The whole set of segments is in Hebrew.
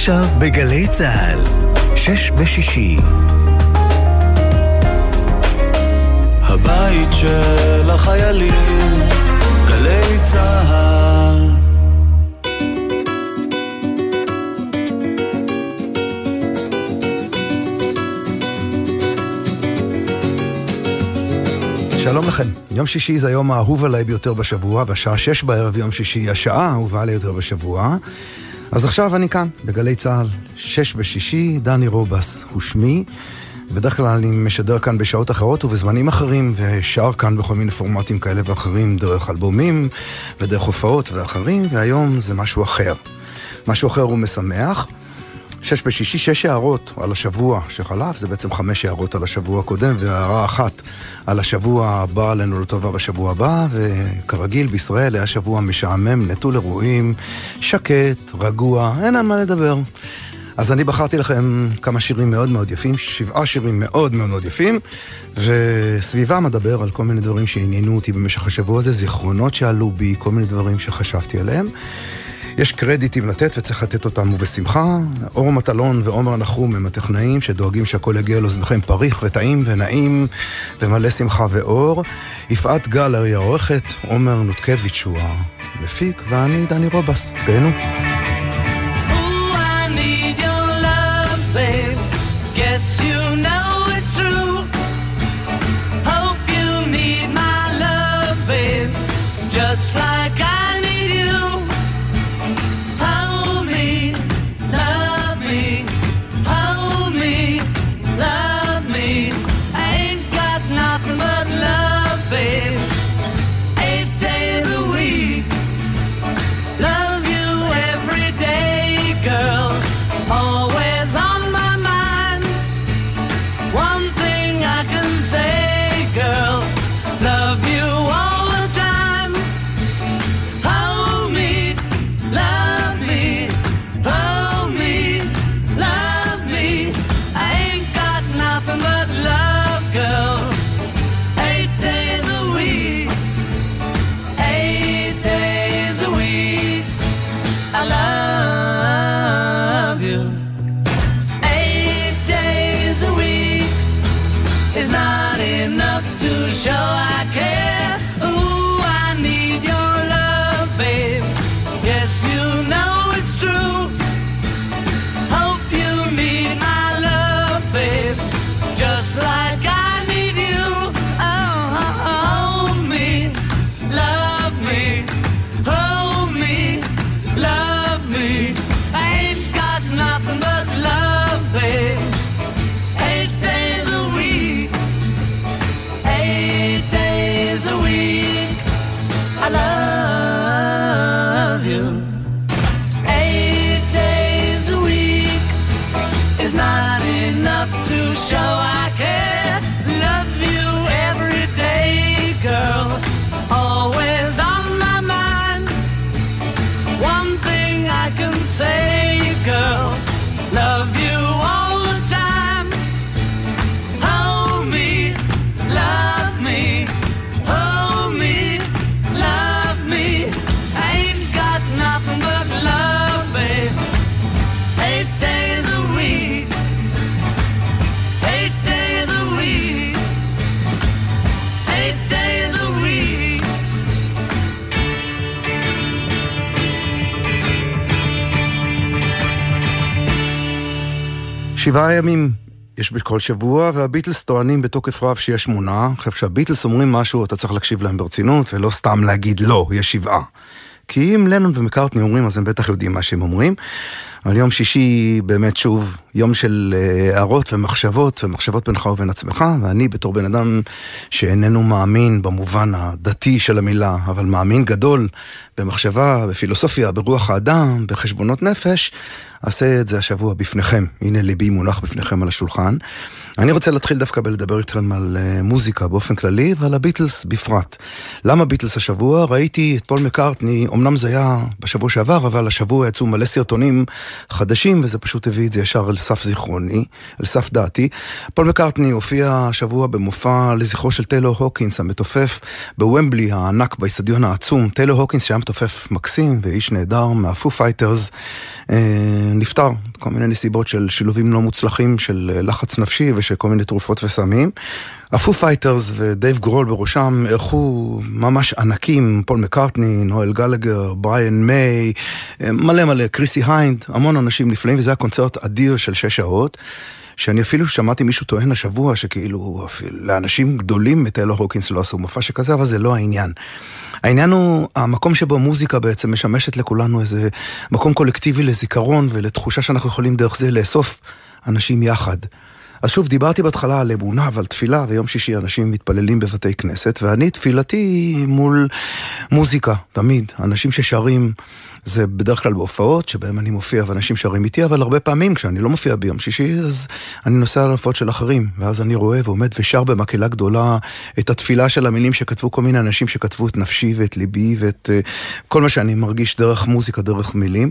עכשיו בגלי צה"ל, שש בשישי. הבית של החיילים, גלי צה"ל. שלום לכם. יום שישי זה היום האהוב עליי ביותר בשבוע, והשעה שש בערב יום שישי היא השעה האהובה עליי יותר בשבוע. אז עכשיו אני כאן, בגלי צה"ל, שש בשישי, דני רובס הוא שמי. בדרך כלל אני משדר כאן בשעות אחרות ובזמנים אחרים, ושר כאן בכל מיני פורמטים כאלה ואחרים, דרך אלבומים ודרך הופעות ואחרים, והיום זה משהו אחר. משהו אחר הוא משמח. שש בשישי, שש הערות על השבוע שחלף, זה בעצם חמש הערות על השבוע הקודם, והערה אחת על השבוע הבא עלינו לטובה בשבוע הבא, וכרגיל בישראל היה שבוע משעמם, נטול אירועים, שקט, רגוע, אין על מה לדבר. אז אני בחרתי לכם כמה שירים מאוד מאוד יפים, שבעה שירים מאוד מאוד מאוד יפים, וסביבם אדבר על כל מיני דברים שעניינו אותי במשך השבוע הזה, זיכרונות שעלו בי, כל מיני דברים שחשבתי עליהם. יש קרדיטים לתת וצריך לתת אותם ובשמחה. אור מטלון ועומר נחום הם הטכנאים שדואגים שהכל יגיע לאוזניכם פריך וטעים ונעים ומלא שמחה ואור. יפעת גל היא העורכת, עומר נותקביץ' הוא המפיק, ואני דני רובס. תהנו. just like I שבעה ימים יש בכל שבוע, והביטלס טוענים בתוקף רב שיש שמונה. עכשיו, כשהביטלס אומרים משהו, אתה צריך להקשיב להם ברצינות, ולא סתם להגיד לא, יש שבעה. כי אם לנון ומקארטני אומרים, אז הם בטח יודעים מה שהם אומרים. אבל יום שישי באמת שוב יום של אה, הערות ומחשבות, ומחשבות בינך ובין עצמך, ואני בתור בן אדם שאיננו מאמין במובן הדתי של המילה, אבל מאמין גדול במחשבה, בפילוסופיה, ברוח האדם, בחשבונות נפש, אעשה את זה השבוע בפניכם. הנה ליבי מונח בפניכם על השולחן. אני רוצה להתחיל דווקא בלדבר איתכם על אה, מוזיקה באופן כללי ועל הביטלס בפרט. למה ביטלס השבוע? ראיתי את פול מקארטני, אמנם זה היה בשבוע שעבר, אבל השבוע יצאו מלא סרטונים חדשים, וזה פשוט הביא את זה ישר אל סף זיכרוני, אל סף דעתי. פול מקארטני הופיע השבוע במופע לזכרו של טיילור הוקינס, המתופף בוומבלי הענק, באיצטדיון העצום. טיילור הוקינס שהיה מתופף מקסים ואיש נהדר מהפו פייטרס. אה, נפטר, כל מיני נסיבות של שילובים לא מוצלחים של לחץ נפשי ושל כל מיני תרופות וסמים. הפו פייטרס ודייב גרול בראשם אירחו ממש ענקים, פול מקארטני, נואל גלגר, בריאן מיי, מלא מלא, קריסי היינד, המון אנשים נפלאים, וזה היה קונצרט אדיר של שש שעות. שאני אפילו שמעתי מישהו טוען השבוע שכאילו אפילו לאנשים גדולים מטיילור הוקינס לא עשו מופע שכזה, אבל זה לא העניין. העניין הוא המקום שבו מוזיקה בעצם משמשת לכולנו איזה מקום קולקטיבי לזיכרון ולתחושה שאנחנו יכולים דרך זה לאסוף אנשים יחד. אז שוב, דיברתי בהתחלה על אמונה ועל תפילה, ויום שישי אנשים מתפללים בבתי כנסת, ואני תפילתי מול מוזיקה, תמיד. אנשים ששרים זה בדרך כלל בהופעות שבהם אני מופיע ואנשים שרים איתי, אבל הרבה פעמים כשאני לא מופיע ביום שישי, אז אני נוסע על הופעות של אחרים, ואז אני רואה ועומד ושר במקהלה גדולה את התפילה של המילים שכתבו כל מיני אנשים שכתבו את נפשי ואת ליבי ואת uh, כל מה שאני מרגיש דרך מוזיקה, דרך מילים.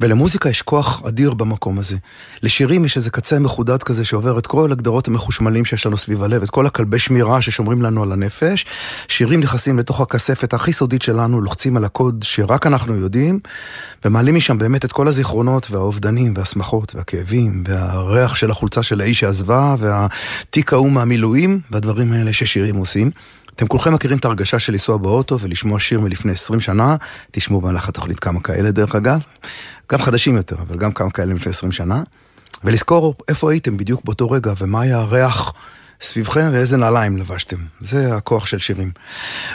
ולמוזיקה יש כוח אדיר במקום הזה. לשירים יש איזה קצה מחודד כזה שעובר את כל הגדרות המחושמלים שיש לנו סביב הלב, את כל הכלבי שמירה ששומרים לנו על הנפש. שירים נכנסים לתוך הכספת הכי סודית שלנו, לוחצים על הקוד שרק אנחנו יודעים, ומעלים משם באמת את כל הזיכרונות והאובדנים והשמחות והכאבים והריח של החולצה של האיש שעזבה והתיק ההוא מהמילואים והדברים האלה ששירים עושים. אתם כולכם מכירים את ההרגשה של לנסוע באוטו ולשמוע שיר מלפני 20 שנה, תשמעו במהלך התוכנית כמה כאלה דרך אגב, גם חדשים יותר, אבל גם כמה כאלה מלפני 20 שנה, ולזכור איפה הייתם בדיוק באותו רגע ומה היה הריח סביבכם ואיזה נעליים לבשתם. זה הכוח של שירים.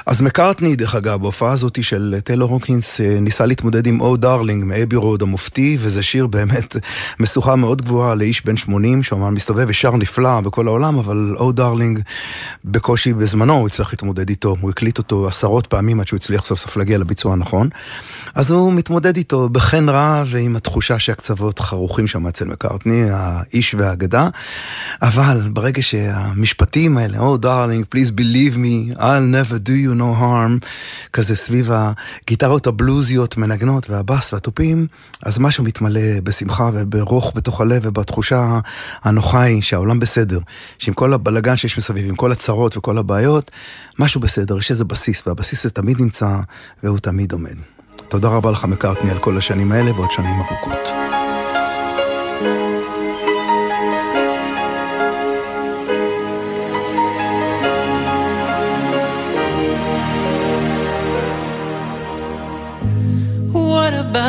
אז מקארטני, דרך אגב, בהופעה הזאת של טיילור הוקינס, אה, ניסה להתמודד עם Oh Darling מ Abbey Road המופתי, וזה שיר באמת משוכה מאוד גבוהה לאיש בן 80, שאומנם מסתובב ושר נפלא בכל העולם, אבל Oh Darling בקושי בזמנו הוא הצליח להתמודד איתו. הוא הקליט אותו עשרות פעמים עד שהוא הצליח סוף סוף להגיע לביצוע הנכון. אז הוא מתמודד איתו בחן רע ועם התחושה שהקצוות חרוכים שם אצל מקארטני, האיש והאגדה. אבל ברגע שה... המשפטים האלה, Oh darling, please believe me, I'll never do you no harm, כזה סביב הגיטרות הבלוזיות מנגנות והבאס והתופים, אז משהו מתמלא בשמחה וברוך בתוך הלב ובתחושה הנוחה היא שהעולם בסדר, שעם כל הבלגן שיש מסביב, עם כל הצרות וכל הבעיות, משהו בסדר, יש איזה בסיס, והבסיס הזה תמיד נמצא והוא תמיד עומד. תודה רבה לך מקארטני על כל השנים האלה ועוד שנים ארוכות.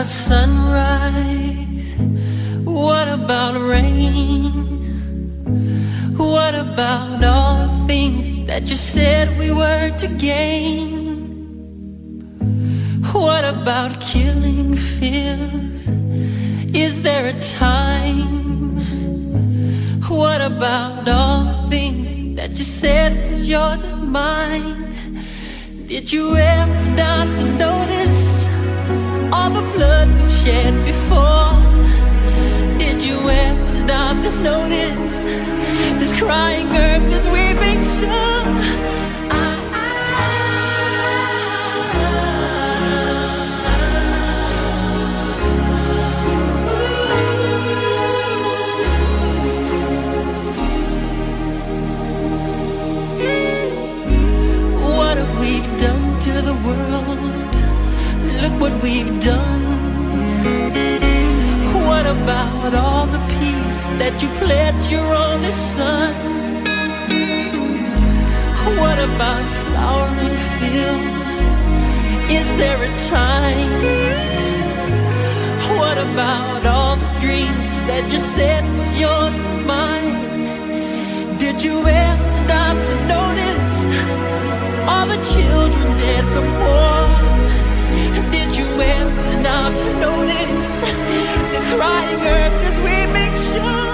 About sunrise? What about rain? What about all the things that you said we were to gain? What about killing fears? Is there a time? What about all the things that you said was yours and mine? Did you ever stop to notice? All the blood we've shed before. Did you ever stop this notice? This crying earth, this weeping shore. Look what we've done. What about all the peace that you pledged your only son? What about flowering fields? Is there a time? What about all the dreams that you said was yours and mine? Did you ever stop to notice all the children dead from war? now to notice this crying earth as we make sure.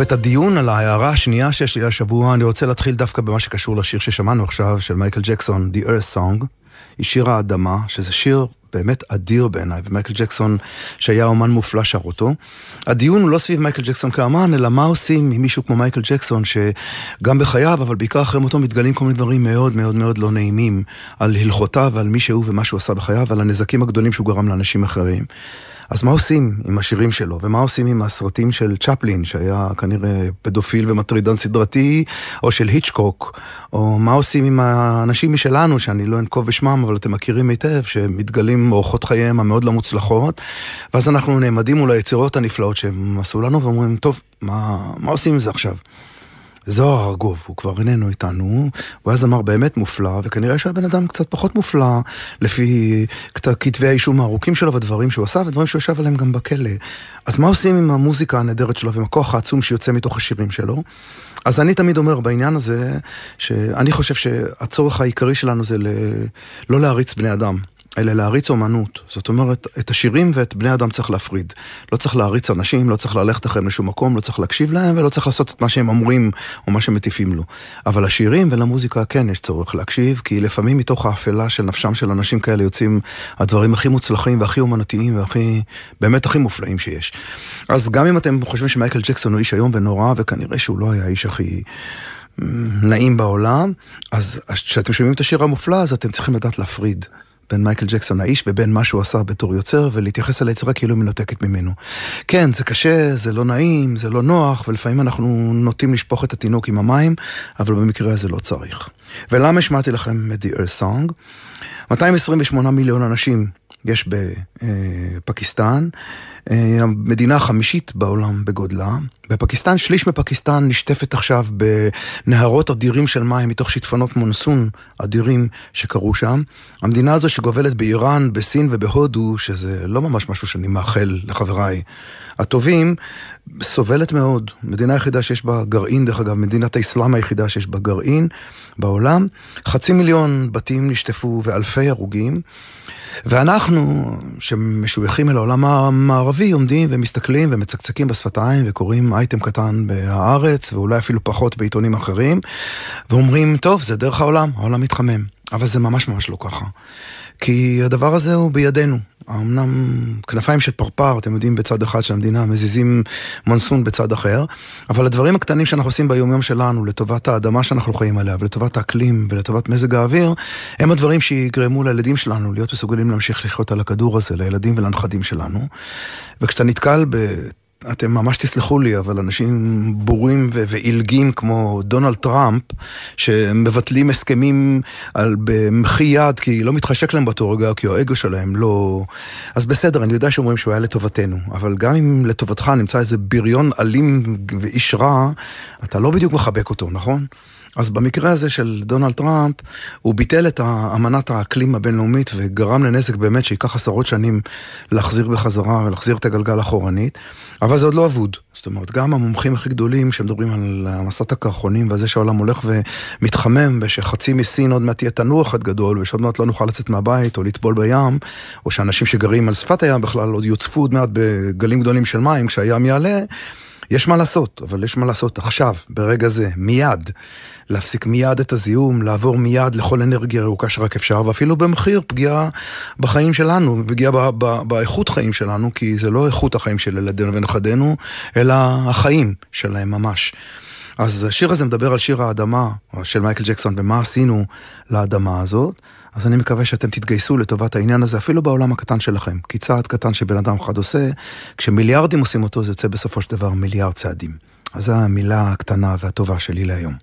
טוב, את הדיון על ההערה השנייה שיש לי השבוע, אני רוצה להתחיל דווקא במה שקשור לשיר ששמענו עכשיו, של מייקל ג'קסון, The Earth Song, היא שיר האדמה, שזה שיר באמת אדיר בעיניי, ומייקל ג'קסון, שהיה אומן מופלא, שר אותו. הדיון הוא לא סביב מייקל ג'קסון כאמן, אלא מה עושים עם מישהו כמו מייקל ג'קסון, שגם בחייו, אבל בעיקר אחרי מותו, מתגלים כל מיני דברים מאוד מאוד מאוד לא נעימים על הלכותיו, על מי שהוא ומה שהוא עשה בחייו, ועל הנזקים הגדולים שהוא גרם לאנשים אחרים. אז מה עושים עם השירים שלו, ומה עושים עם הסרטים של צ'פלין, שהיה כנראה פדופיל ומטרידן סדרתי, או של היצ'קוק, או מה עושים עם האנשים משלנו, שאני לא אנקוב בשמם, אבל אתם מכירים היטב, שמתגלים אורחות חייהם המאוד לא מוצלחות, ואז אנחנו נעמדים מול היצירות הנפלאות שהם עשו לנו, ואומרים, טוב, מה, מה עושים עם זה עכשיו? זוהר ארגוב, הוא כבר איננו איתנו, הוא היה זמר באמת מופלא, וכנראה שהוא היה בן אדם קצת פחות מופלא, לפי כתבי האישום הארוכים שלו ודברים שהוא עשה, ודברים שהוא יושב עליהם גם בכלא. אז מה עושים עם המוזיקה הנהדרת שלו ועם הכוח העצום שיוצא מתוך השירים שלו? אז אני תמיד אומר בעניין הזה, שאני חושב שהצורך העיקרי שלנו זה ל... לא להריץ בני אדם. אלא להריץ אומנות. זאת אומרת, את השירים ואת בני אדם צריך להפריד. לא צריך להריץ אנשים, לא צריך ללכת אחריהם לשום מקום, לא צריך להקשיב להם ולא צריך לעשות את מה שהם אומרים או מה שמטיפים לו. אבל לשירים ולמוזיקה כן יש צורך להקשיב, כי לפעמים מתוך האפלה של נפשם של אנשים כאלה יוצאים הדברים הכי מוצלחים והכי אומנותיים והכי, באמת הכי מופלאים שיש. אז גם אם אתם חושבים שמייקל ג'קסון הוא איש איום ונורא, וכנראה שהוא לא היה האיש הכי... נעים בעולם, אז כשאתם שומעים את השיר המופלא, אז אתם צריכים לדעת להפריד. בין מייקל ג'קסון האיש ובין מה שהוא עשה בתור יוצר, ולהתייחס אל היצירה כאילו מנותקת ממנו. כן, זה קשה, זה לא נעים, זה לא נוח, ולפעמים אנחנו נוטים לשפוך את התינוק עם המים, אבל במקרה הזה לא צריך. ולמה השמעתי לכם את The Earth Song? 228 מיליון אנשים יש בפקיסטן, אה, המדינה החמישית בעולם בגודלה. בפקיסטן, שליש מפקיסטן נשטפת עכשיו בנהרות אדירים של מים מתוך שיטפונות מונסון אדירים שקרו שם. המדינה הזו שגובלת באיראן, בסין ובהודו, שזה לא ממש משהו שאני מאחל לחבריי הטובים, סובלת מאוד. מדינה היחידה שיש בה גרעין, דרך אגב, מדינת האסלאם היחידה שיש בה גרעין בעולם. חצי מיליון בתים נשטפו ואלפי הרוגים. ואנחנו, שמשויכים אל העולם המערבי, עומדים ומסתכלים ומצקצקים בשפתיים וקוראים אייטם קטן בהארץ, ואולי אפילו פחות בעיתונים אחרים, ואומרים, טוב, זה דרך העולם, העולם מתחמם. אבל זה ממש ממש לא ככה. כי הדבר הזה הוא בידינו. אמנם כנפיים של פרפר, אתם יודעים, בצד אחד של המדינה, מזיזים מונסון בצד אחר, אבל הדברים הקטנים שאנחנו עושים ביומיום שלנו, לטובת האדמה שאנחנו חיים עליה, ולטובת האקלים, ולטובת מזג האוויר, הם הדברים שיגרמו לילדים שלנו להיות מסוגלים להמשיך לחיות על הכדור הזה, לילדים ולנכדים שלנו. וכשאתה נתקל אתם ממש תסלחו לי, אבל אנשים בורים ועילגים כמו דונלד טראמפ, שמבטלים הסכמים על, במחי יד, כי לא מתחשק להם באותו רגע, כי האגו שלהם לא... אז בסדר, אני יודע שאומרים שהוא היה לטובתנו, אבל גם אם לטובתך נמצא איזה בריון אלים ואיש רע, אתה לא בדיוק מחבק אותו, נכון? אז במקרה הזה של דונלד טראמפ, הוא ביטל את אמנת האקלים הבינלאומית וגרם לנזק באמת שייקח עשרות שנים להחזיר בחזרה ולהחזיר את הגלגל אחורנית, אבל זה עוד לא אבוד. זאת אומרת, גם המומחים הכי גדולים שמדברים על מסת הקרחונים ועל זה שהעולם הולך ומתחמם ושחצי מסין עוד מעט תהיה תנור אחד גדול ושעוד מעט לא נוכל לצאת מהבית או לטבול בים, או שאנשים שגרים על שפת הים בכלל עוד יוצפו עוד מעט בגלים גדולים של מים כשהים יעלה. יש מה לעשות, אבל יש מה לעשות עכשיו, ברגע זה, מיד. להפסיק מיד את הזיהום, לעבור מיד לכל אנרגיה ירוקה שרק אפשר, ואפילו במחיר פגיעה בחיים שלנו, פגיעה באיכות חיים שלנו, כי זה לא איכות החיים של ילדינו ונכדינו, אלא החיים שלהם ממש. אז השיר הזה מדבר על שיר האדמה של מייקל ג'קסון ומה עשינו לאדמה הזאת. אז אני מקווה שאתם תתגייסו לטובת העניין הזה, אפילו בעולם הקטן שלכם. כי צעד קטן שבן אדם אחד עושה, כשמיליארדים עושים אותו, זה יוצא בסופו של דבר מיליארד צעדים. אז זו המילה הקטנה והטובה שלי להיום.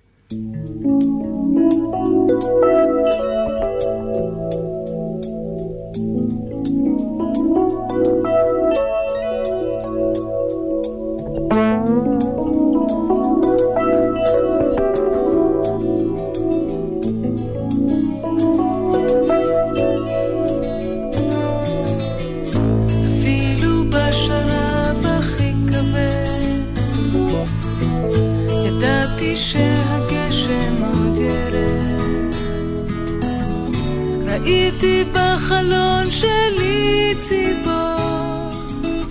ראיתי בחלון שלי ציפור,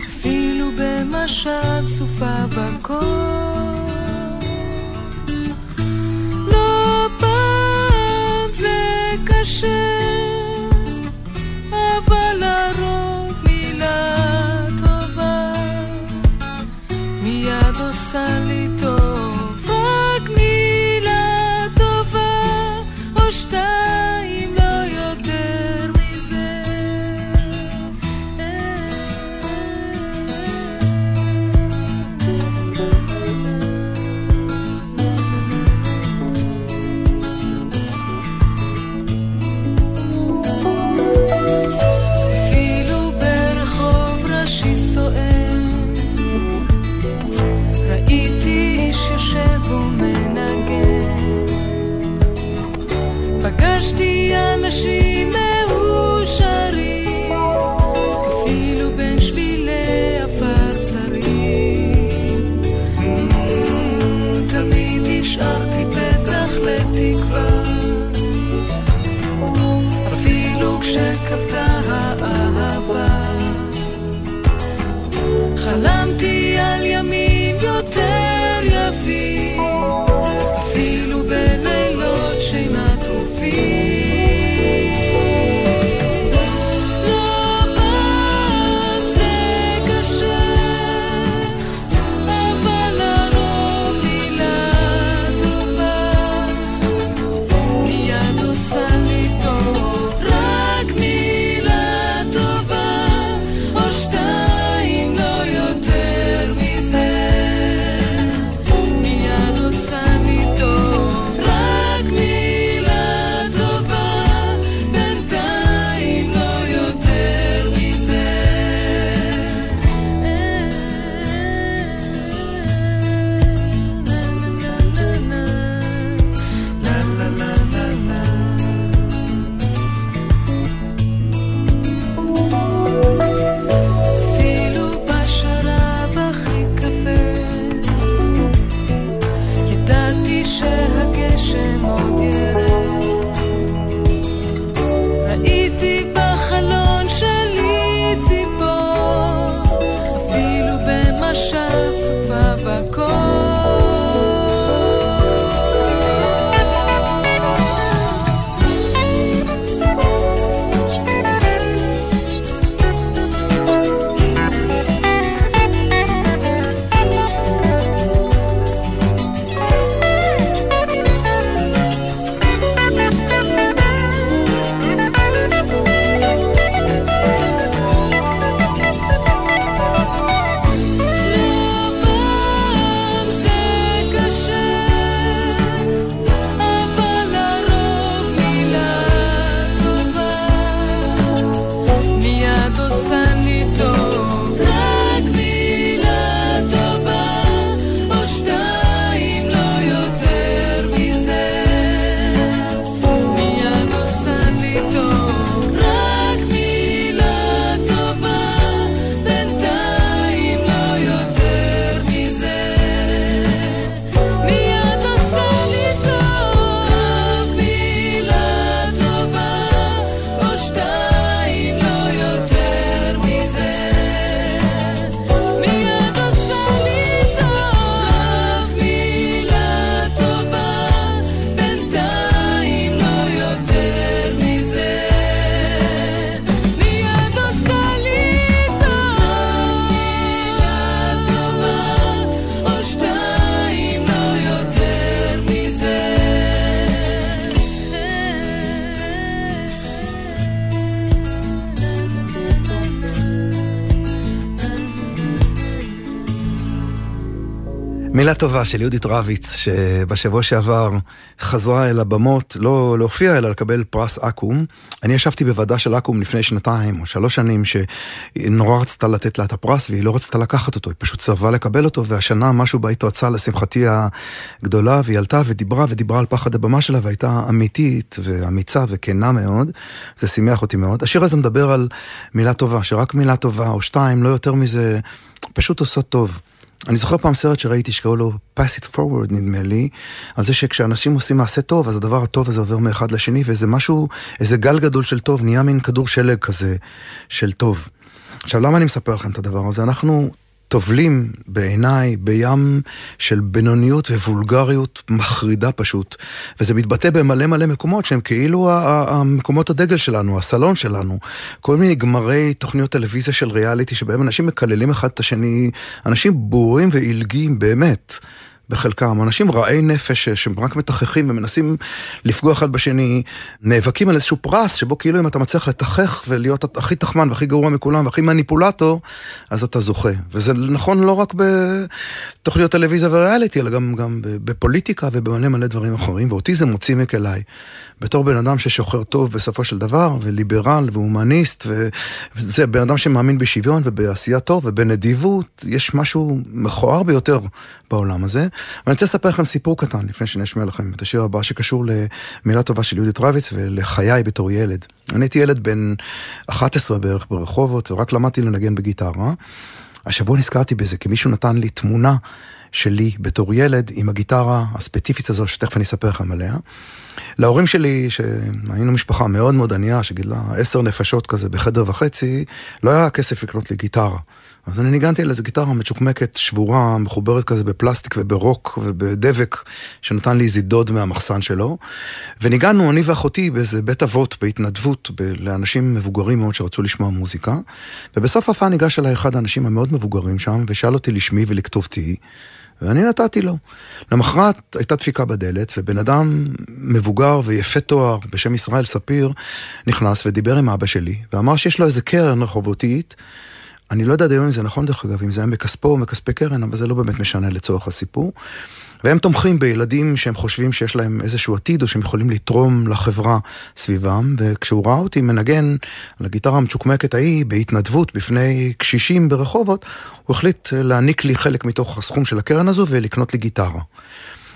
אפילו במשב סופה בקור. לא פעם זה קשה, אבל לרוב מילה טובה מיד עושה מילה טובה של יהודית רביץ, שבשבוע שעבר חזרה אל הבמות, לא להופיע, אלא לקבל פרס אקו"ם. אני ישבתי בוועדה של אקו"ם לפני שנתיים או שלוש שנים, שנורא רצתה לתת לה את הפרס, והיא לא רצתה לקחת אותו, היא פשוט סירבה לקבל אותו, והשנה משהו בה התרצה לשמחתי הגדולה, והיא עלתה ודיברה ודיברה על פחד הבמה שלה, והייתה אמיתית ואמיצה וכנה מאוד. זה שימח אותי מאוד. השיר הזה מדבר על מילה טובה, שרק מילה טובה או שתיים, לא יותר מזה, פשוט עושות טוב. אני זוכר פעם סרט שראיתי שקראו לו pass it forward נדמה לי, על זה שכשאנשים עושים מעשה טוב, אז הדבר הטוב הזה עובר מאחד לשני, ואיזה משהו, איזה גל גדול של טוב, נהיה מין כדור שלג כזה של טוב. עכשיו, למה אני מספר לכם את הדבר הזה? אנחנו טובלים בעיניי בים של בינוניות ווולגריות מחרידה פשוט. וזה מתבטא במלא מלא מקומות שהם כאילו המקומות הדגל שלנו, הסלון שלנו. כל מיני גמרי תוכניות טלוויזיה של ריאליטי שבהם אנשים מקללים אחד את השני, אנשים בורים ועילגים באמת. בחלקם, אנשים רעי נפש שהם רק מתחכים ומנסים לפגוע אחד בשני, נאבקים על איזשהו פרס שבו כאילו אם אתה מצליח לתחך ולהיות הכי תחמן והכי גרוע מכולם והכי מניפולטור, אז אתה זוכה. וזה נכון לא רק בתוכניות טלוויזיה וריאליטי, אלא גם, גם בפוליטיקה ובמלא מלא דברים אחרים, ואותי זה מוציא מכליי. בתור בן אדם ששוחר טוב בסופו של דבר, וליברל והומניסט, וזה בן אדם שמאמין בשוויון ובעשייה טוב ובנדיבות, יש משהו מכוער ביותר בעולם הזה. ואני רוצה לספר לכם סיפור קטן לפני שאני אשמיע לכם את השיר הבא שקשור למילה טובה של יהודית רביץ ולחיי בתור ילד. אני הייתי ילד בן 11 בערך ברחובות ורק למדתי לנגן בגיטרה. השבוע נזכרתי בזה כי מישהו נתן לי תמונה שלי בתור ילד עם הגיטרה הספציפית הזו שתכף אני אספר לכם עליה. להורים שלי, שהיינו משפחה מאוד מאוד ענייה, שגידלה עשר נפשות כזה בחדר וחצי, לא היה כסף לקנות לי גיטרה. אז אני ניגנתי על איזה גיטרה מצ'וקמקת, שבורה, מחוברת כזה בפלסטיק וברוק ובדבק, שנתן לי איזה דוד מהמחסן שלו. וניגענו, אני ואחותי, באיזה בית אבות, בהתנדבות, ב- לאנשים מבוגרים מאוד שרצו לשמוע מוזיקה. ובסוף ההופעה ניגש אליי אחד האנשים המאוד מבוגרים שם, ושאל אותי לשמי ולכתובתי. ואני נתתי לו. למחרת הייתה דפיקה בדלת, ובן אדם מבוגר ויפה תואר בשם ישראל ספיר נכנס ודיבר עם אבא שלי, ואמר שיש לו איזה קרן רחובותית. אני לא יודע עד היום אם זה נכון דרך אגב, אם זה היה מכספו או מכספי קרן, אבל זה לא באמת משנה לצורך הסיפור. והם תומכים בילדים שהם חושבים שיש להם איזשהו עתיד או שהם יכולים לתרום לחברה סביבם, וכשהוא ראה אותי מנגן על הגיטרה המצ'וקמקת ההיא בהתנדבות בפני קשישים ברחובות, הוא החליט להעניק לי חלק מתוך הסכום של הקרן הזו ולקנות לי גיטרה.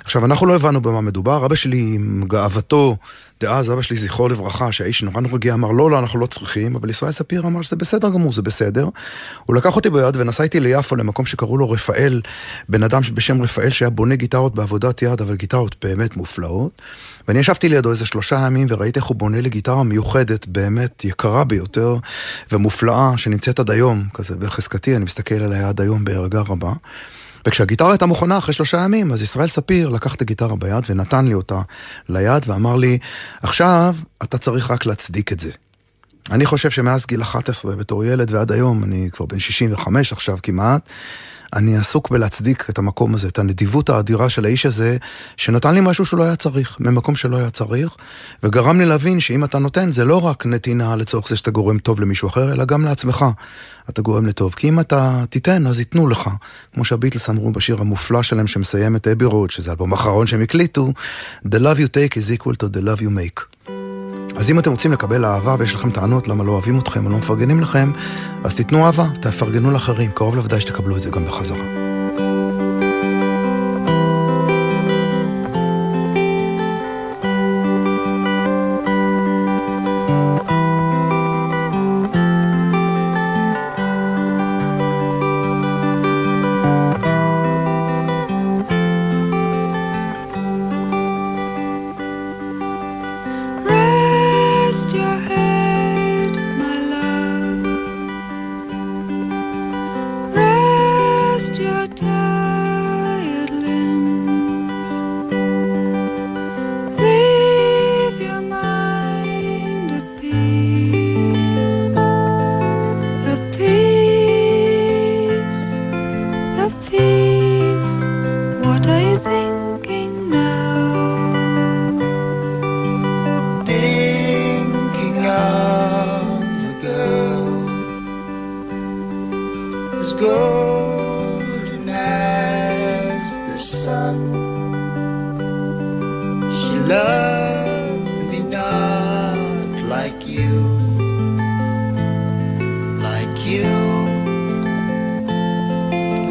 עכשיו, אנחנו לא הבנו במה מדובר, אבא שלי עם גאוותו, דאז אבא שלי זכרו לברכה, שהאיש נורא נורא הגיע, אמר לא, לא, אנחנו לא צריכים, אבל ישראל ספיר אמר שזה בסדר גמור, זה בסדר. הוא לקח אותי ביד ונסע איתי ליפו למקום שקראו לו רפאל, בן אדם בשם רפאל שהיה בונה גיטרות בעבודת יד, אבל גיטרות באמת מופלאות. ואני ישבתי לידו איזה שלושה ימים וראיתי איך הוא בונה לי גיטרה מיוחדת, באמת יקרה ביותר ומופלאה, שנמצאת עד היום, כזה בחזקתי, אני מסתכל עליה עד היום בהרגה רבה. וכשהגיטרה הייתה מוכנה אחרי שלושה ימים, אז ישראל ספיר לקח את הגיטרה ביד ונתן לי אותה ליד ואמר לי, עכשיו אתה צריך רק להצדיק את זה. אני חושב שמאז גיל 11 בתור ילד ועד היום, אני כבר בן 65 עכשיו כמעט, אני עסוק בלהצדיק את המקום הזה, את הנדיבות האדירה של האיש הזה, שנתן לי משהו שלא היה צריך, ממקום שלא היה צריך, וגרם לי להבין שאם אתה נותן, זה לא רק נתינה לצורך זה שאתה גורם טוב למישהו אחר, אלא גם לעצמך אתה גורם לטוב. כי אם אתה תיתן, אז ייתנו לך. כמו שהביטלס אמרו בשיר המופלא שלהם שמסיים את אבי רוד, שזה האלבום האחרון שהם הקליטו, The love you take is equal to the love you make. אז אם אתם רוצים לקבל אהבה ויש לכם טענות למה לא אוהבים אתכם או לא מפרגנים לכם, אז תיתנו אהבה, תפרגנו לאחרים, קרוב לוודאי שתקבלו את זה גם בחזרה.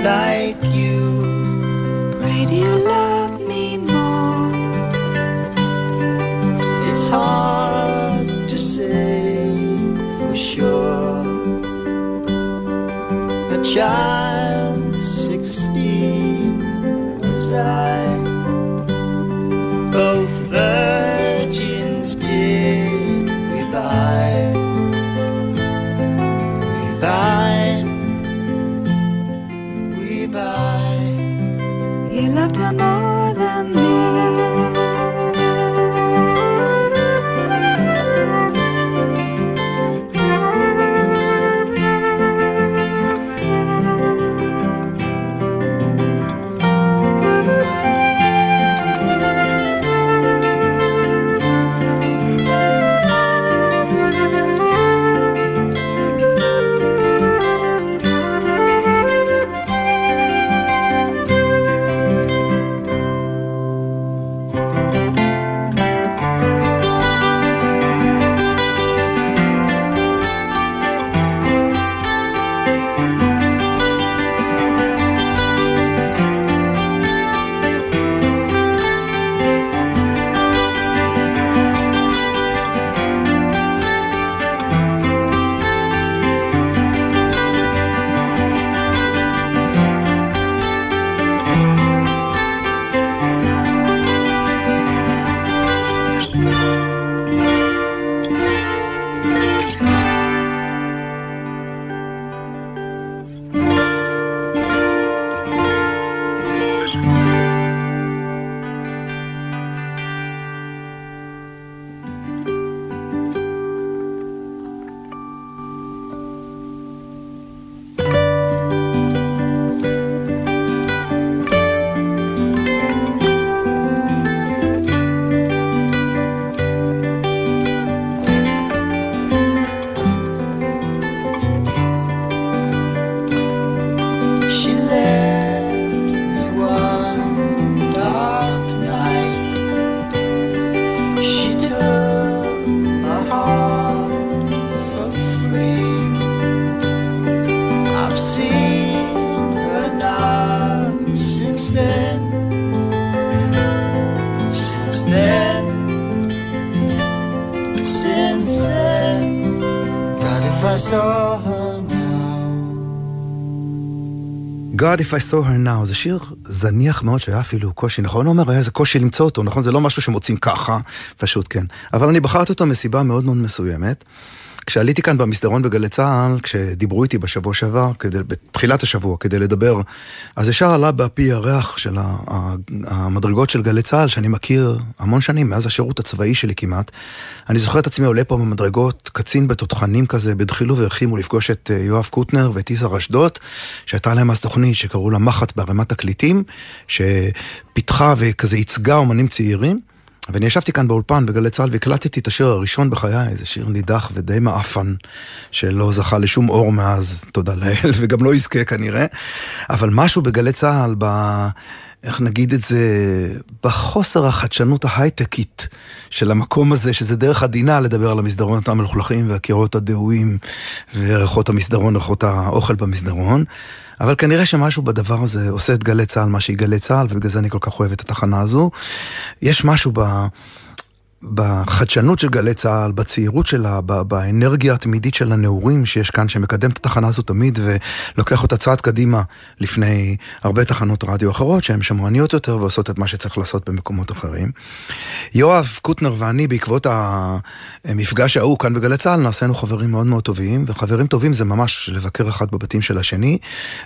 Like you. Pray do you love me more? It's hard to say for sure. A child God If I saw her now, זה שיר זניח מאוד שהיה אפילו קושי, נכון עומר? היה איזה קושי למצוא אותו, נכון? זה לא משהו שמוצאים ככה, פשוט כן. אבל אני בחרתי אותו מסיבה מאוד מאוד מסוימת. כשעליתי כאן במסדרון בגלי צה"ל, כשדיברו איתי בשבוע שעבר, כדי, בתחילת השבוע, כדי לדבר, אז ישר עלה בפי הריח של המדרגות של גלי צה"ל, שאני מכיר המון שנים, מאז השירות הצבאי שלי כמעט. אני זוכר את עצמי עולה פה במדרגות, קצין בתותחנים כזה, בדחילו ורחימו לפגוש את אה, יואב קוטנר ואת יזהר אשדוד, שהייתה להם אז תוכנית שקראו לה מחט בערימת תקליטים, שפיתחה וכזה ייצגה אומנים צעירים. ואני ישבתי כאן באולפן בגלי צה"ל והקלטתי את השיר הראשון בחיי, איזה שיר נידח ודי מעפן, שלא זכה לשום אור מאז, תודה לאל, וגם לא יזכה כנראה. אבל משהו בגלי צה"ל, ב... איך נגיד את זה, בחוסר החדשנות ההייטקית של המקום הזה, שזה דרך עדינה לדבר על המסדרונות המלוכלכים והקירות הדהויים וריחות המסדרון, ריחות האוכל במסדרון. אבל כנראה שמשהו בדבר הזה עושה את גלי צה"ל מה שהיא גלי צה"ל, ובגלל זה אני כל כך אוהב את התחנה הזו. יש משהו ב... בחדשנות של גלי צה"ל, בצעירות שלה, באנרגיה התמידית של הנעורים שיש כאן, שמקדם את התחנה הזו תמיד ולוקח אותה צעד קדימה לפני הרבה תחנות רדיו אחרות שהן שמרניות יותר ועושות את מה שצריך לעשות במקומות אחרים. יואב קוטנר ואני, בעקבות המפגש ההוא כאן בגלי צה"ל, נעשינו חברים מאוד מאוד טובים, וחברים טובים זה ממש לבקר אחד בבתים של השני,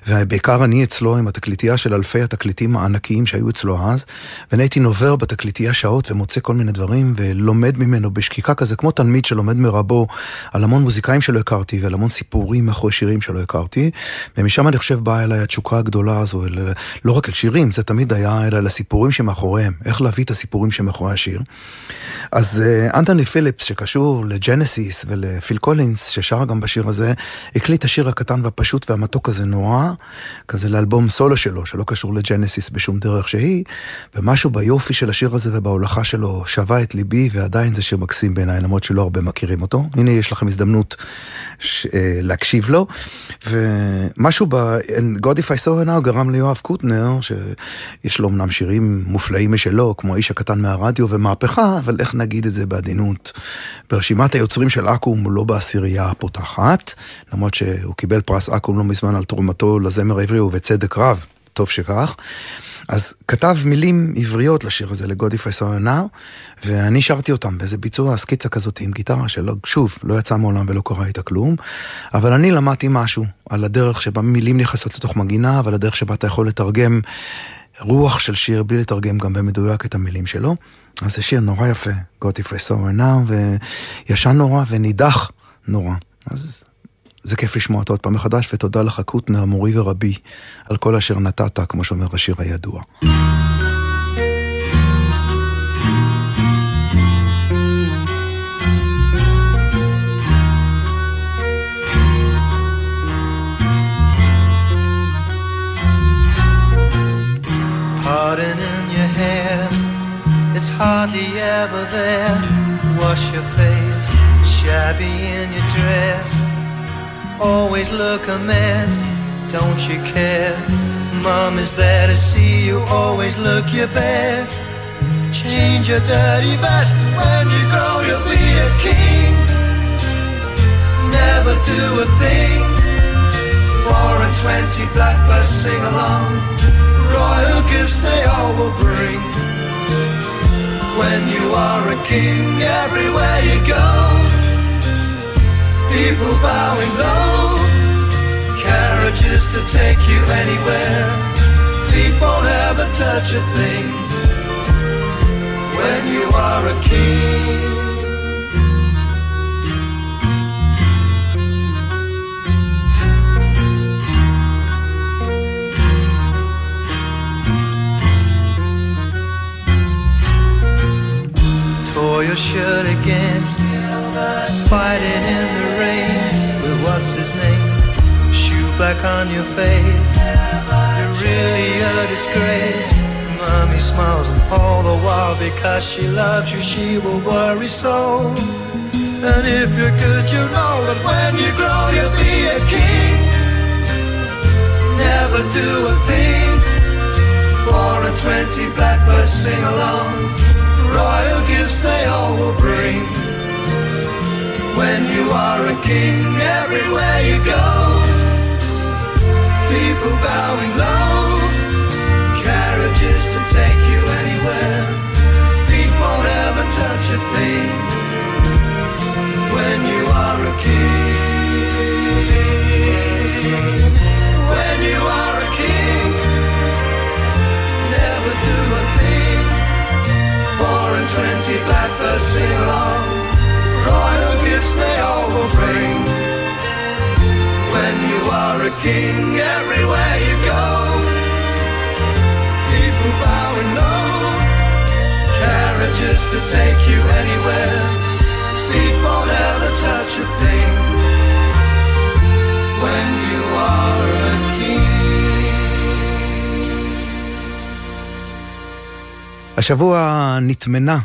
ובעיקר אני אצלו עם התקליטייה של אלפי התקליטים הענקיים שהיו אצלו אז, ואני הייתי נובר בתקליטייה שעות ומוצא כל מיני דברים, ולומד ממנו בשקיקה כזה, כמו תלמיד שלומד מרבו על המון מוזיקאים שלא הכרתי, ועל המון סיפורים מאחורי שירים שלא הכרתי, ומשם אני חושב באה אליי התשוקה הגדולה הזו, אל, לא רק אל שירים, זה תמיד היה, אלא לסיפורים שמאחוריהם, איך להביא את הסיפורים שמאחורי השיר. אז אה, אנטוני פיליפס, שקשור לג'נסיס ולפיל קולינס, ששר גם בשיר הזה, הקליט את השיר הקטן והפשוט והמתוק הזה נורא, כזה לאלבום סולו שלו, שלא קשור לג'נסיס בשום דרך שהיא, ומשהו ביופי של השיר הזה ובהולכה שלו שובה את ליבי, ועדיין זה שיר מקסים בעיניי, למרות שלא הרבה מכירים אותו. הנה, יש לכם הזדמנות ש... אה, להקשיב לו. ומשהו ב-God If I saw her now גרם ליואב קוטנר, שיש לו אמנם שירים מופלאים משלו, כמו האיש הקטן מהרדיו ומהפכה, אבל איך נגיד את זה בעדינות? ברשימת היוצרים של אקו"ם הוא לא בעשירייה הפותחת, למרות שהוא קיבל פרס אקו"ם לא מזמן על תרומתו לזמר העברי ובצדק רב, טוב שכך. אז כתב מילים עבריות לשיר הזה, ל-God If I saw her now, ואני שרתי אותם באיזה ביצוע סקיצה כזאת עם גיטרה שלא, שוב, לא יצא מעולם ולא קרה איתה כלום, אבל אני למדתי משהו על הדרך שבה מילים נכנסות לתוך מגינה, ועל הדרך שבה אתה יכול לתרגם רוח של שיר בלי לתרגם גם במדויק את המילים שלו. אז זה שיר נורא יפה, God If I saw her now, וישן נורא ונידח נורא. אז זה כיף לשמוע אותו עוד פעם מחדש, ותודה לך קוטנר, מורי ורבי, על כל אשר נתת, כמו שאומר השיר הידוע. Hardly ever there. Wash your face, shabby in your dress. Always look a mess, don't you care? Mom is there to see you, always look your best. Change your dirty vest, when you grow you'll be a king. Never do a thing, four and twenty blackbirds sing along. Royal gifts they all will bring. When you are a king, everywhere you go people bowing low. Carriages to take you anywhere. Feet won't ever touch a thing when you are a king. Tore your shirt again, fighting in the rain with what's his name? Shoe black on your face, you're really a disgrace. Mommy smiles and all the while because she loves you, she will worry so. And if you're good, you know that when you grow, you'll be a king. Never do a thing. Four and twenty blackbirds sing along. Royal gifts they all will bring when you are a king everywhere you go. People bowing low, carriages to take you anywhere. Feet won't ever touch a thing when you are a king. When you are a king, never do a thing. Four and twenty blackbirds sing along, royal gifts they all will bring. When you are a king, everywhere you go, people bowing low, carriages to take you anywhere. Feet won't ever touch a thing. When you are a השבוע נטמנה,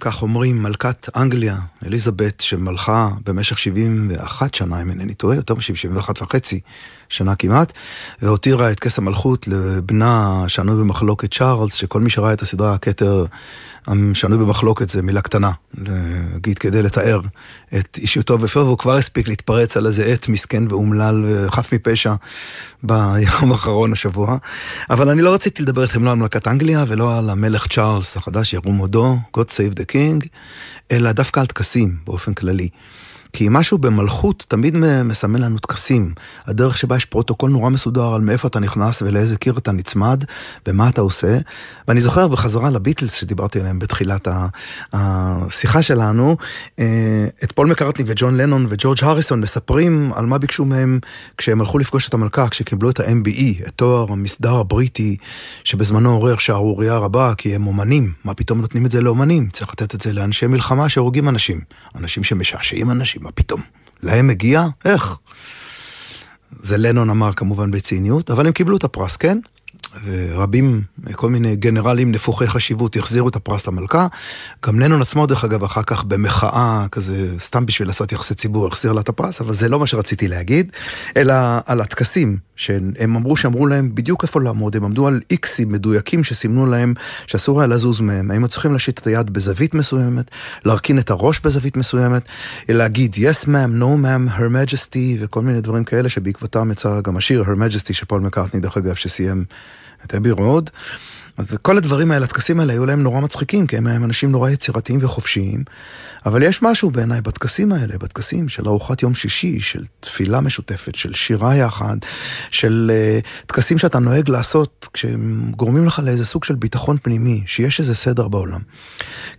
כך אומרים, מלכת אנגליה, אליזבת, שמלכה במשך 71 שנה, אם אינני טועה, יותר מ-71 וחצי שנה כמעט, והותירה את כס המלכות לבנה שנוי במחלוקת צ'ארלס, שכל מי שראה את הסדרה הכתר שנוי במחלוקת זה מילה קטנה, להגיד כדי לתאר את אישיותו ופיו, והוא כבר הספיק להתפרץ על איזה עט מסכן ואומלל וחף מפשע ביום האחרון השבוע. אבל אני לא רציתי לדבר איתכם לא על מלכת אנגליה ולא על המלך צ'ארלס החדש, ירום הודו, God Save the King, אלא דווקא על טקסים באופן כללי. כי משהו במלכות תמיד מסמן לנו טקסים. הדרך שבה יש פרוטוקול נורא מסודר על מאיפה אתה נכנס ולאיזה קיר אתה נצמד ומה אתה עושה. ואני זוכר בחזרה לביטלס שדיברתי עליהם בתחילת השיחה שלנו, אה, את פול מקארטני וג'ון לנון וג'ורג' הריסון מספרים על מה ביקשו מהם כשהם הלכו לפגוש את המלכה, כשקיבלו את ה-MBE, את תואר המסדר הבריטי, שבזמנו עורר שערורייה רבה, כי הם אומנים. מה פתאום נותנים את זה לאומנים? צריך לתת את זה לאנשי מלחמה שהורגים אנשים. אנשים שמשעשעים אנשים. מה פתאום? להם מגיע? איך? זה לנון אמר כמובן בציניות, אבל הם קיבלו את הפרס, כן? ורבים, כל מיני גנרלים נפוחי חשיבות החזירו את הפרס למלכה. גם לנון עצמו, דרך אגב, אחר כך במחאה, כזה, סתם בשביל לעשות יחסי ציבור, החזיר לה את הפרס, אבל זה לא מה שרציתי להגיד, אלא על הטקסים, שהם אמרו שאמרו להם בדיוק איפה לעמוד, הם עמדו על איקסים מדויקים שסימנו להם שאסור היה לזוז מהם, היינו צריכים להשיט את היד בזווית מסוימת, להרכין את הראש בזווית מסוימת, להגיד yes ma'am, no ma'am, her majesty, וכל מיני דברים כאלה שבעקבותם יצא גם השיר her majesty של פול מקארטני, דרך אגב, שסיים את אבי רוד. אז וכל הדברים האלה, הטקסים האלה היו להם נורא מצחיקים, כי הם הם אנשים נורא יצירתיים וחופשיים. אבל יש משהו בעיניי בטקסים האלה, בטקסים של ארוחת יום שישי, של תפילה משותפת, של שירה יחד, של uh, טקסים שאתה נוהג לעשות כשהם גורמים לך לאיזה סוג של ביטחון פנימי, שיש איזה סדר בעולם.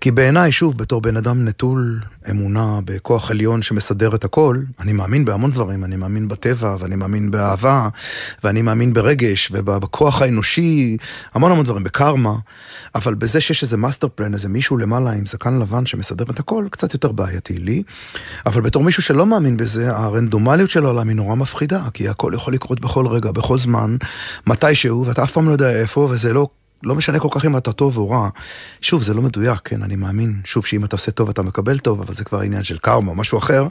כי בעיניי, שוב, בתור בן אדם נטול אמונה בכוח עליון שמסדר את הכל, אני מאמין בהמון דברים, אני מאמין בטבע, ואני מאמין באהבה, ואני מאמין ברגש, ובכוח האנושי, המון המון דברים, בקרמה, אבל בזה שיש איזה master plan, איזה מישהו למעלה עם זקן לבן שמסדר את הכל, קצת יותר בעייתי לי. אבל בתור מישהו שלא מאמין בזה, הרנדומליות של העולם היא נורא מפחידה, כי הכל יכול לקרות בכל רגע, בכל זמן, מתישהו, ואתה אף פעם לא יודע איפה, וזה לא לא משנה כל כך אם אתה טוב או רע. שוב, זה לא מדויק, כן, אני מאמין, שוב, שאם אתה עושה טוב אתה מקבל טוב, אבל זה כבר עניין של קרמה, משהו אחר.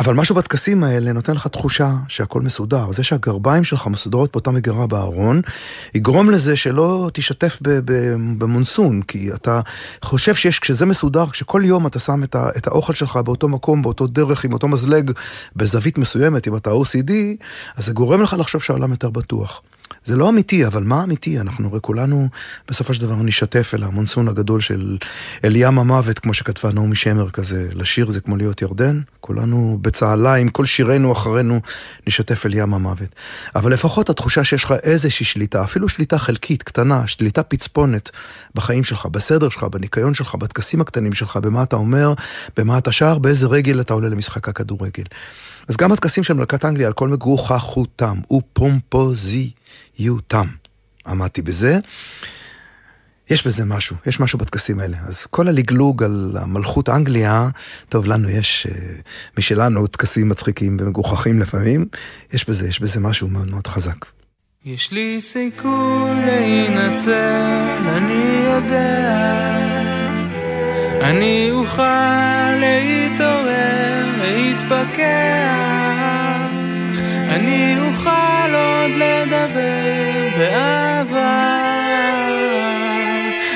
אבל משהו בטקסים האלה נותן לך תחושה שהכל מסודר. זה שהגרביים שלך מסודרות באותה מגירה בארון, יגרום לזה שלא תשתף במונסון, כי אתה חושב שיש, כשזה מסודר, כשכל יום אתה שם את, את האוכל שלך באותו מקום, באותו דרך, עם אותו מזלג, בזווית מסוימת, אם אתה OCD, אז זה גורם לך לחשוב שהעולם יותר בטוח. זה לא אמיתי, אבל מה אמיתי? אנחנו הרי כולנו בסופו של דבר נשתף אל המונסון הגדול של אל ים המוות, כמו שכתבה נעמי שמר כזה, לשיר זה כמו להיות ירדן, כולנו בצהלה עם כל שירינו אחרינו נשתף אל ים המוות. אבל לפחות התחושה שיש לך איזושהי שליטה, אפילו שליטה חלקית, קטנה, שליטה פצפונת בחיים שלך, בסדר שלך, בניקיון שלך, בטקסים הקטנים שלך, במה אתה אומר, במה אתה שר, באיזה רגל אתה עולה למשחק הכדורגל. אז גם הטקסים של מלכת אנגליה על כל מגוחכותם ופומפוזיותם. עמדתי בזה. יש בזה משהו, יש משהו בטקסים האלה. אז כל הלגלוג על המלכות אנגליה, טוב, לנו יש uh, משלנו טקסים מצחיקים ומגוחכים לפעמים, יש בזה, יש בזה משהו מאוד מאוד חזק. יש לי סיכוי להינצל, אני יודע. אני אוכל להתעורר, להתפכח, אני אוכל עוד לדבר באהבה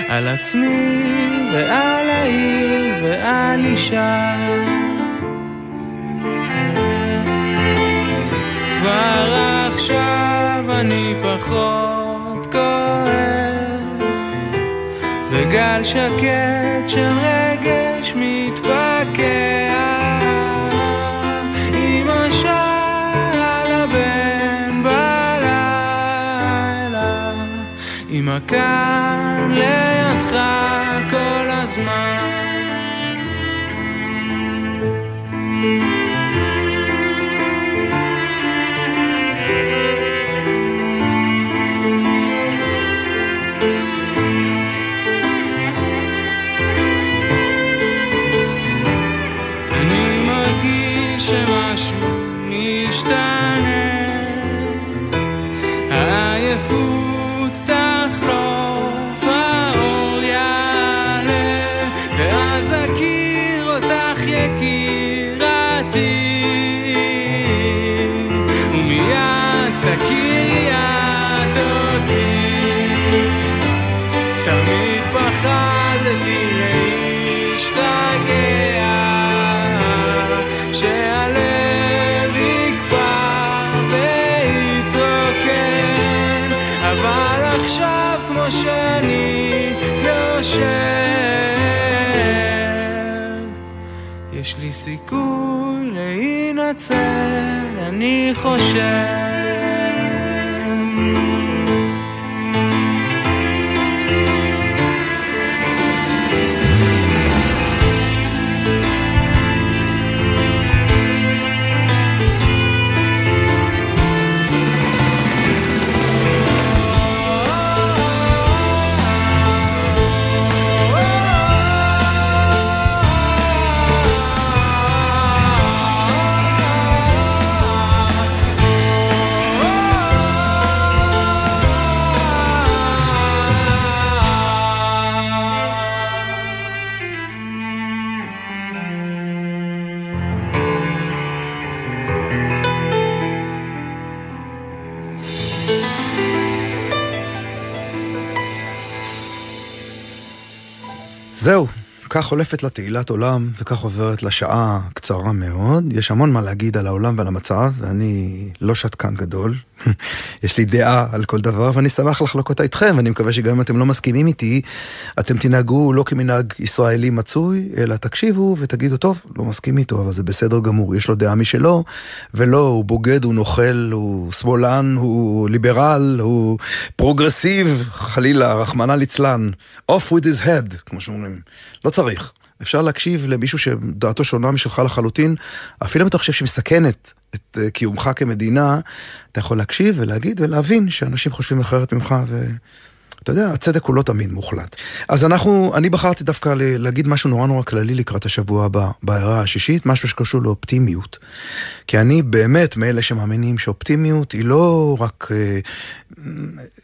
על עצמי ועל העיר ועל אישה. כבר עכשיו אני פחות כועס, וגל שקט של רגש מתפקח. כאן לידך סיכוי להינצל אני חושב זהו, כך חולפת לה תהילת עולם, וכך עוברת לה שעה קצרה מאוד. יש המון מה להגיד על העולם ועל המצב, ואני לא שתקן גדול. יש לי דעה על כל דבר, ואני שמח לחלוק אותה איתכם, ואני מקווה שגם אם אתם לא מסכימים איתי, אתם תנהגו לא כמנהג ישראלי מצוי, אלא תקשיבו ותגידו, טוב, לא מסכים איתו, אבל זה בסדר גמור, יש לו דעה משלו, ולא, הוא בוגד, הוא נוכל, הוא שמאלן, הוא ליברל, הוא פרוגרסיב, חלילה, רחמנא ליצלן. off with his head, כמו שאומרים. לא צריך. אפשר להקשיב למישהו שדעתו שונה משלך לחלוטין, אפילו אם אתה חושב שהיא מסכנת את אה, קיומך כמדינה, אתה יכול להקשיב ולהגיד ולהבין שאנשים חושבים אחרת ממך ו... אתה יודע, הצדק הוא לא תמיד מוחלט. אז אנחנו, אני בחרתי דווקא להגיד משהו נורא נורא כללי לקראת השבוע הבא, בהערה השישית, משהו שקשור לאופטימיות. כי אני באמת מאלה שמאמינים שאופטימיות היא לא רק אה,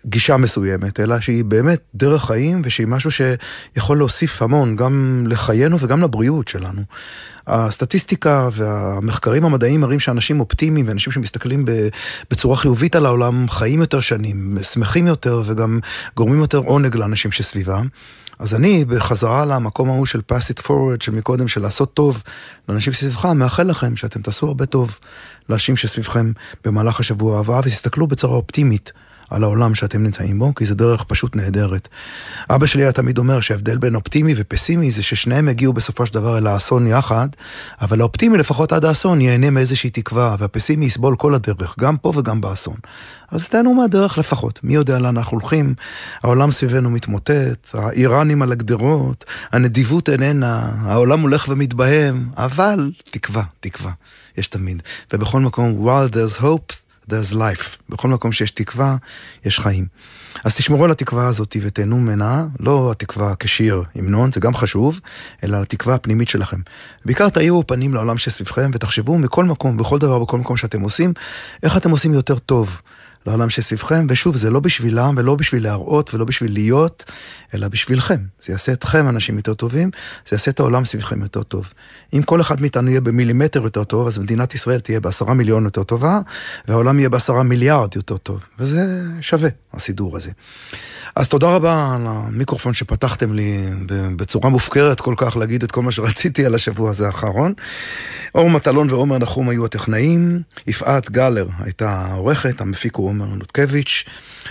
גישה מסוימת, אלא שהיא באמת דרך חיים ושהיא משהו שיכול להוסיף המון, גם לחיינו וגם לבריאות שלנו. הסטטיסטיקה והמחקרים המדעיים מראים שאנשים אופטימיים ואנשים שמסתכלים בצורה חיובית על העולם חיים יותר שנים, שמחים יותר וגם גורמים יותר עונג לאנשים שסביבם. אז אני, בחזרה למקום ההוא של pass it forward, של מקודם, של לעשות טוב לאנשים שסביבך, מאחל לכם שאתם תעשו הרבה טוב לאנשים שסביבכם במהלך השבוע הבא, ותסתכלו בצורה אופטימית על העולם שאתם נמצאים בו, כי זו דרך פשוט נהדרת. אבא שלי היה תמיד אומר שההבדל בין אופטימי ופסימי זה ששניהם יגיעו בסופו של דבר אל האסון יחד, אבל האופטימי לפחות עד האסון ייהנה מאיזושהי תקווה, והפסימי יסבול כל הדרך, גם פה וגם באסון. אז תהנו מהדרך לפחות, מי יודע לאן אנחנו הולכים, העולם סביבנו מתמוטט, האיראנים על הגדרות, הנדיבות איננה, העולם הולך ומתבהם, אבל תקווה, תקווה, יש תמיד. ובכל מקום, while there's hope, there's life. בכל מקום שיש תקווה, יש חיים. אז תשמרו על התקווה הזאת ותהנו ממנה, לא התקווה כשיר, המנון, זה גם חשוב, אלא התקווה הפנימית שלכם. בעיקר תאירו פנים לעולם שסביבכם ותחשבו מכל מקום, בכל דבר, בכל מקום שאתם עושים, איך אתם עושים יותר טוב. לעולם שסביבכם, ושוב, זה לא בשבילם ולא בשביל להראות ולא בשביל להיות, אלא בשבילכם. זה יעשה אתכם אנשים יותר טובים, זה יעשה את העולם סביבכם יותר טוב. אם כל אחד מאיתנו יהיה במילימטר יותר טוב, אז מדינת ישראל תהיה בעשרה מיליון יותר טובה, והעולם יהיה בעשרה מיליארד יותר טוב, וזה שווה. הסידור הזה. אז תודה רבה על המיקרופון שפתחתם לי בצורה מופקרת כל כך להגיד את כל מה שרציתי על השבוע הזה האחרון. אור מטלון ועומר נחום היו הטכנאים, יפעת גלר הייתה העורכת, המפיק הוא עומר נותקביץ'.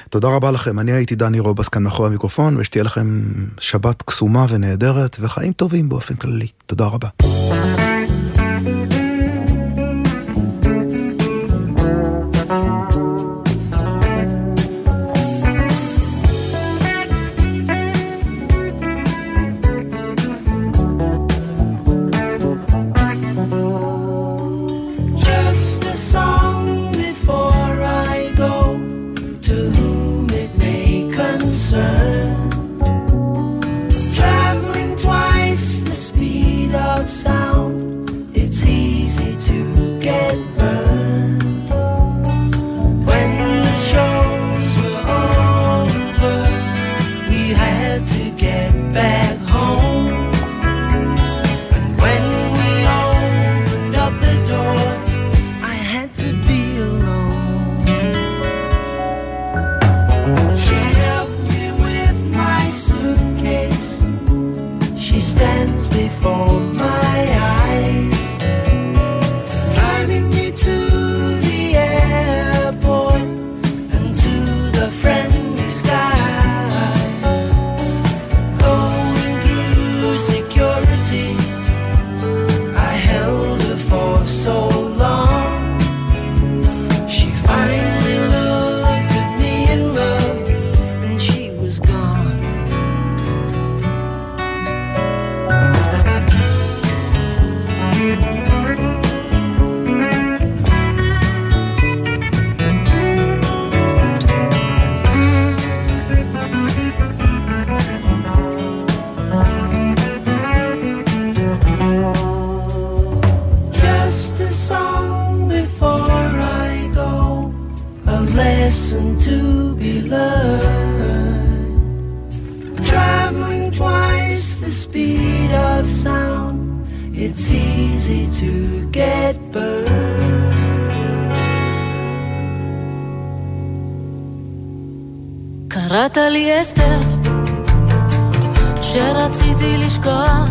תודה רבה לכם, אני הייתי דני רובס כאן מאחורי המיקרופון, ושתהיה לכם שבת קסומה ונהדרת וחיים טובים באופן כללי. תודה רבה. Lesson to be learned. Traveling twice the speed of sound, it's easy to get burned. קראת לי אסתר, שרציתי לשכוח,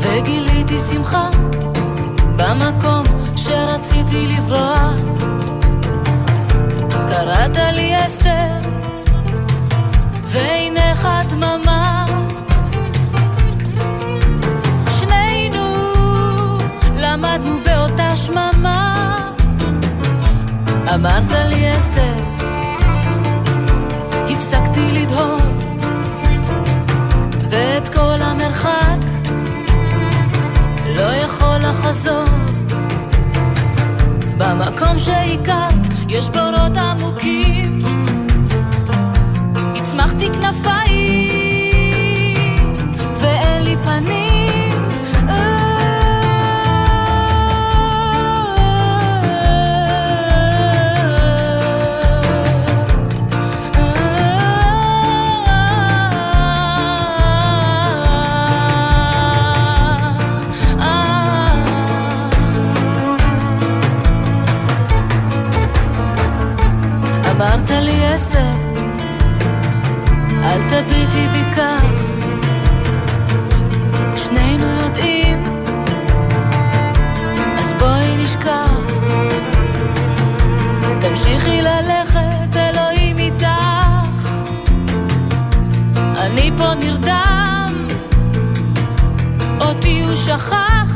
וגיליתי שמחה במקום שרציתי לברוח. קראת לי אסתר, ועינך דממה. שנינו למדנו באותה שממה. אמרת לי אסתר, הפסקתי לדהור, ואת כל המרחק לא יכול לחזור. במקום שהכרת יש בורות עמוקים, הצמחתי כנפיים, ואין לי פנים. לי אסתר, אל תביטי בי כך, שנינו יודעים, אז בואי נשכח. תמשיכי ללכת, אלוהים איתך, אני פה נרדם, אותי הוא שכח.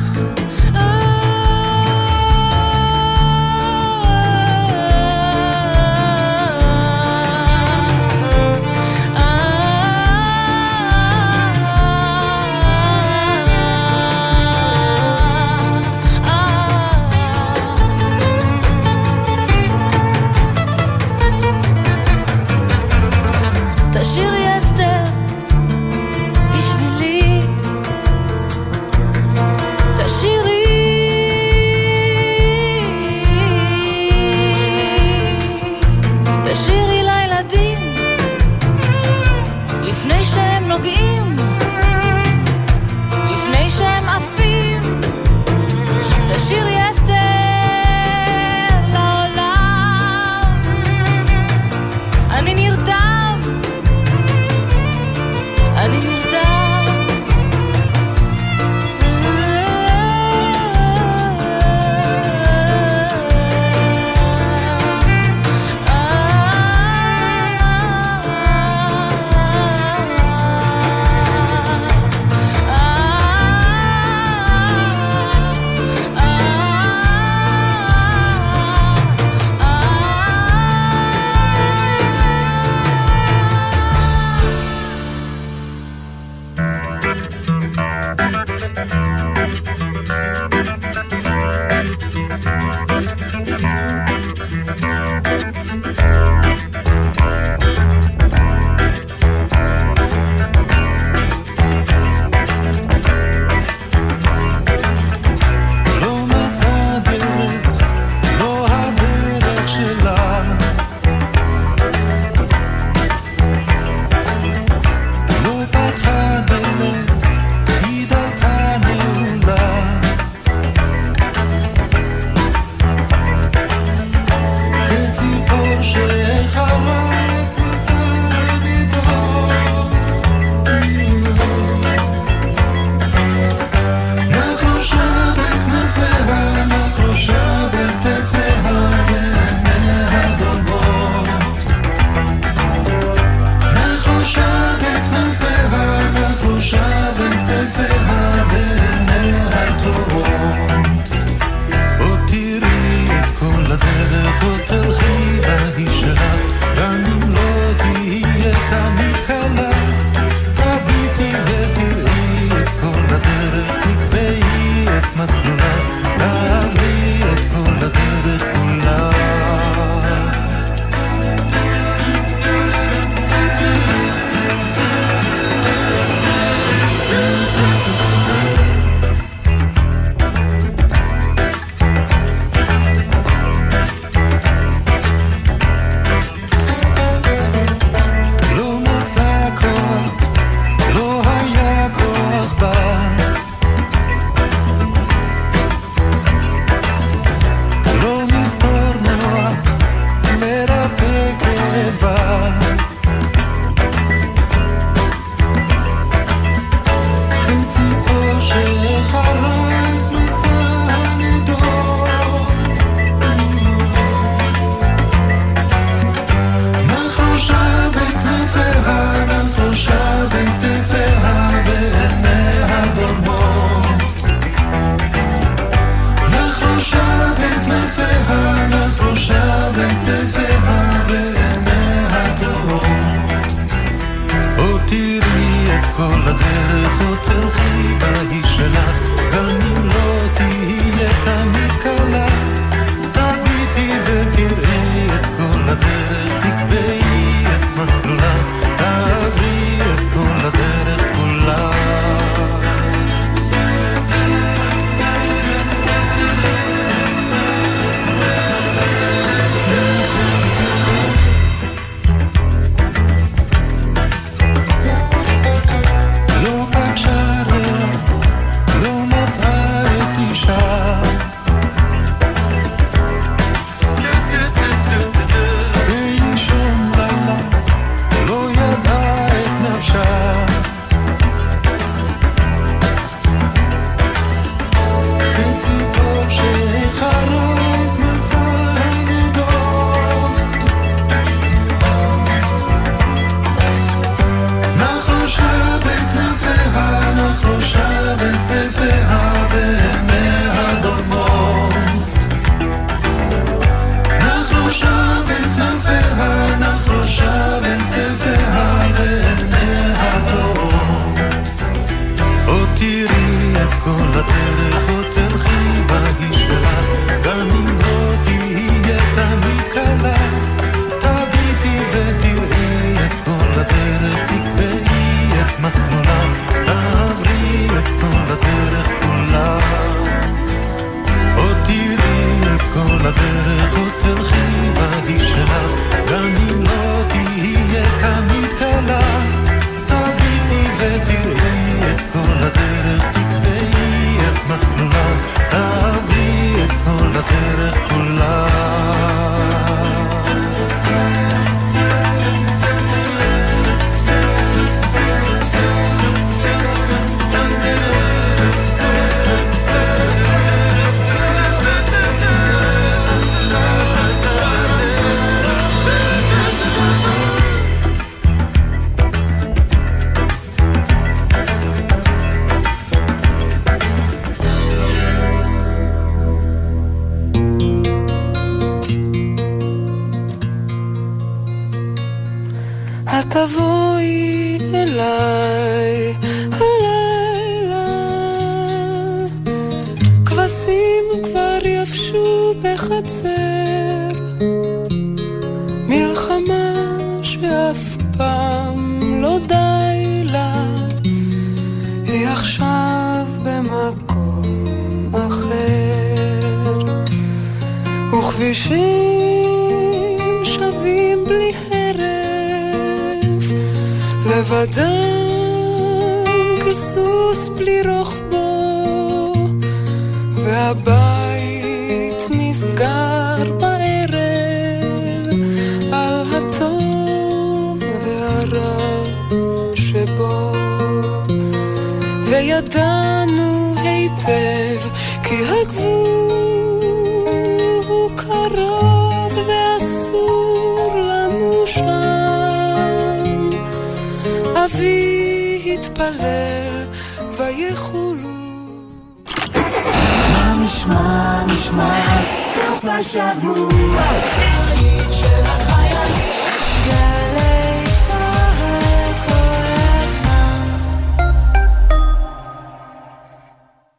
子不是我法。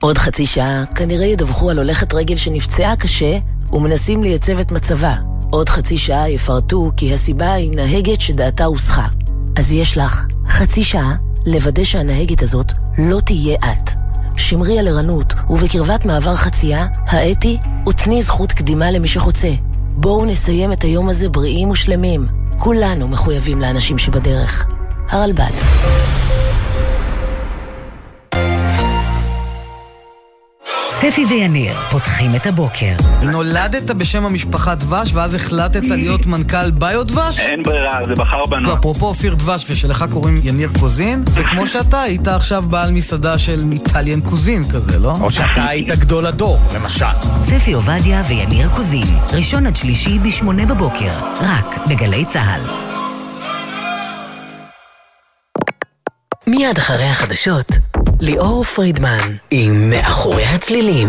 עוד חצי שעה כנראה ידווחו על הולכת רגל שנפצעה קשה ומנסים לייצב את מצבה. עוד חצי שעה יפרטו כי הסיבה היא נהגת שדעתה הוסחה. אז יש לך חצי שעה לוודא שהנהגת הזאת לא תהיה את. שמרי על ערנות, ובקרבת מעבר חצייה, האתי ותני זכות קדימה למי שחוצה. בואו נסיים את היום הזה בריאים ושלמים. כולנו מחויבים לאנשים שבדרך. הרלב"ד ספי ויניר פותחים את הבוקר. נולדת בשם המשפחה דבש, ואז החלטת להיות מנכ"ל ביו דבש? אין ברירה, זה בחר בנו. ואפרופו אופיר דבש, ושלך קוראים יניר קוזין, זה כמו שאתה היית עכשיו בעל מסעדה של איטליאן קוזין כזה, לא? או שאתה היית גדול הדור, למשל. ספי עובדיה ויניר קוזין, ראשון עד שלישי בשמונה בבוקר, רק בגלי צה"ל. מיד אחרי החדשות, ליאור פרידמן עם מאחורי הצלילים.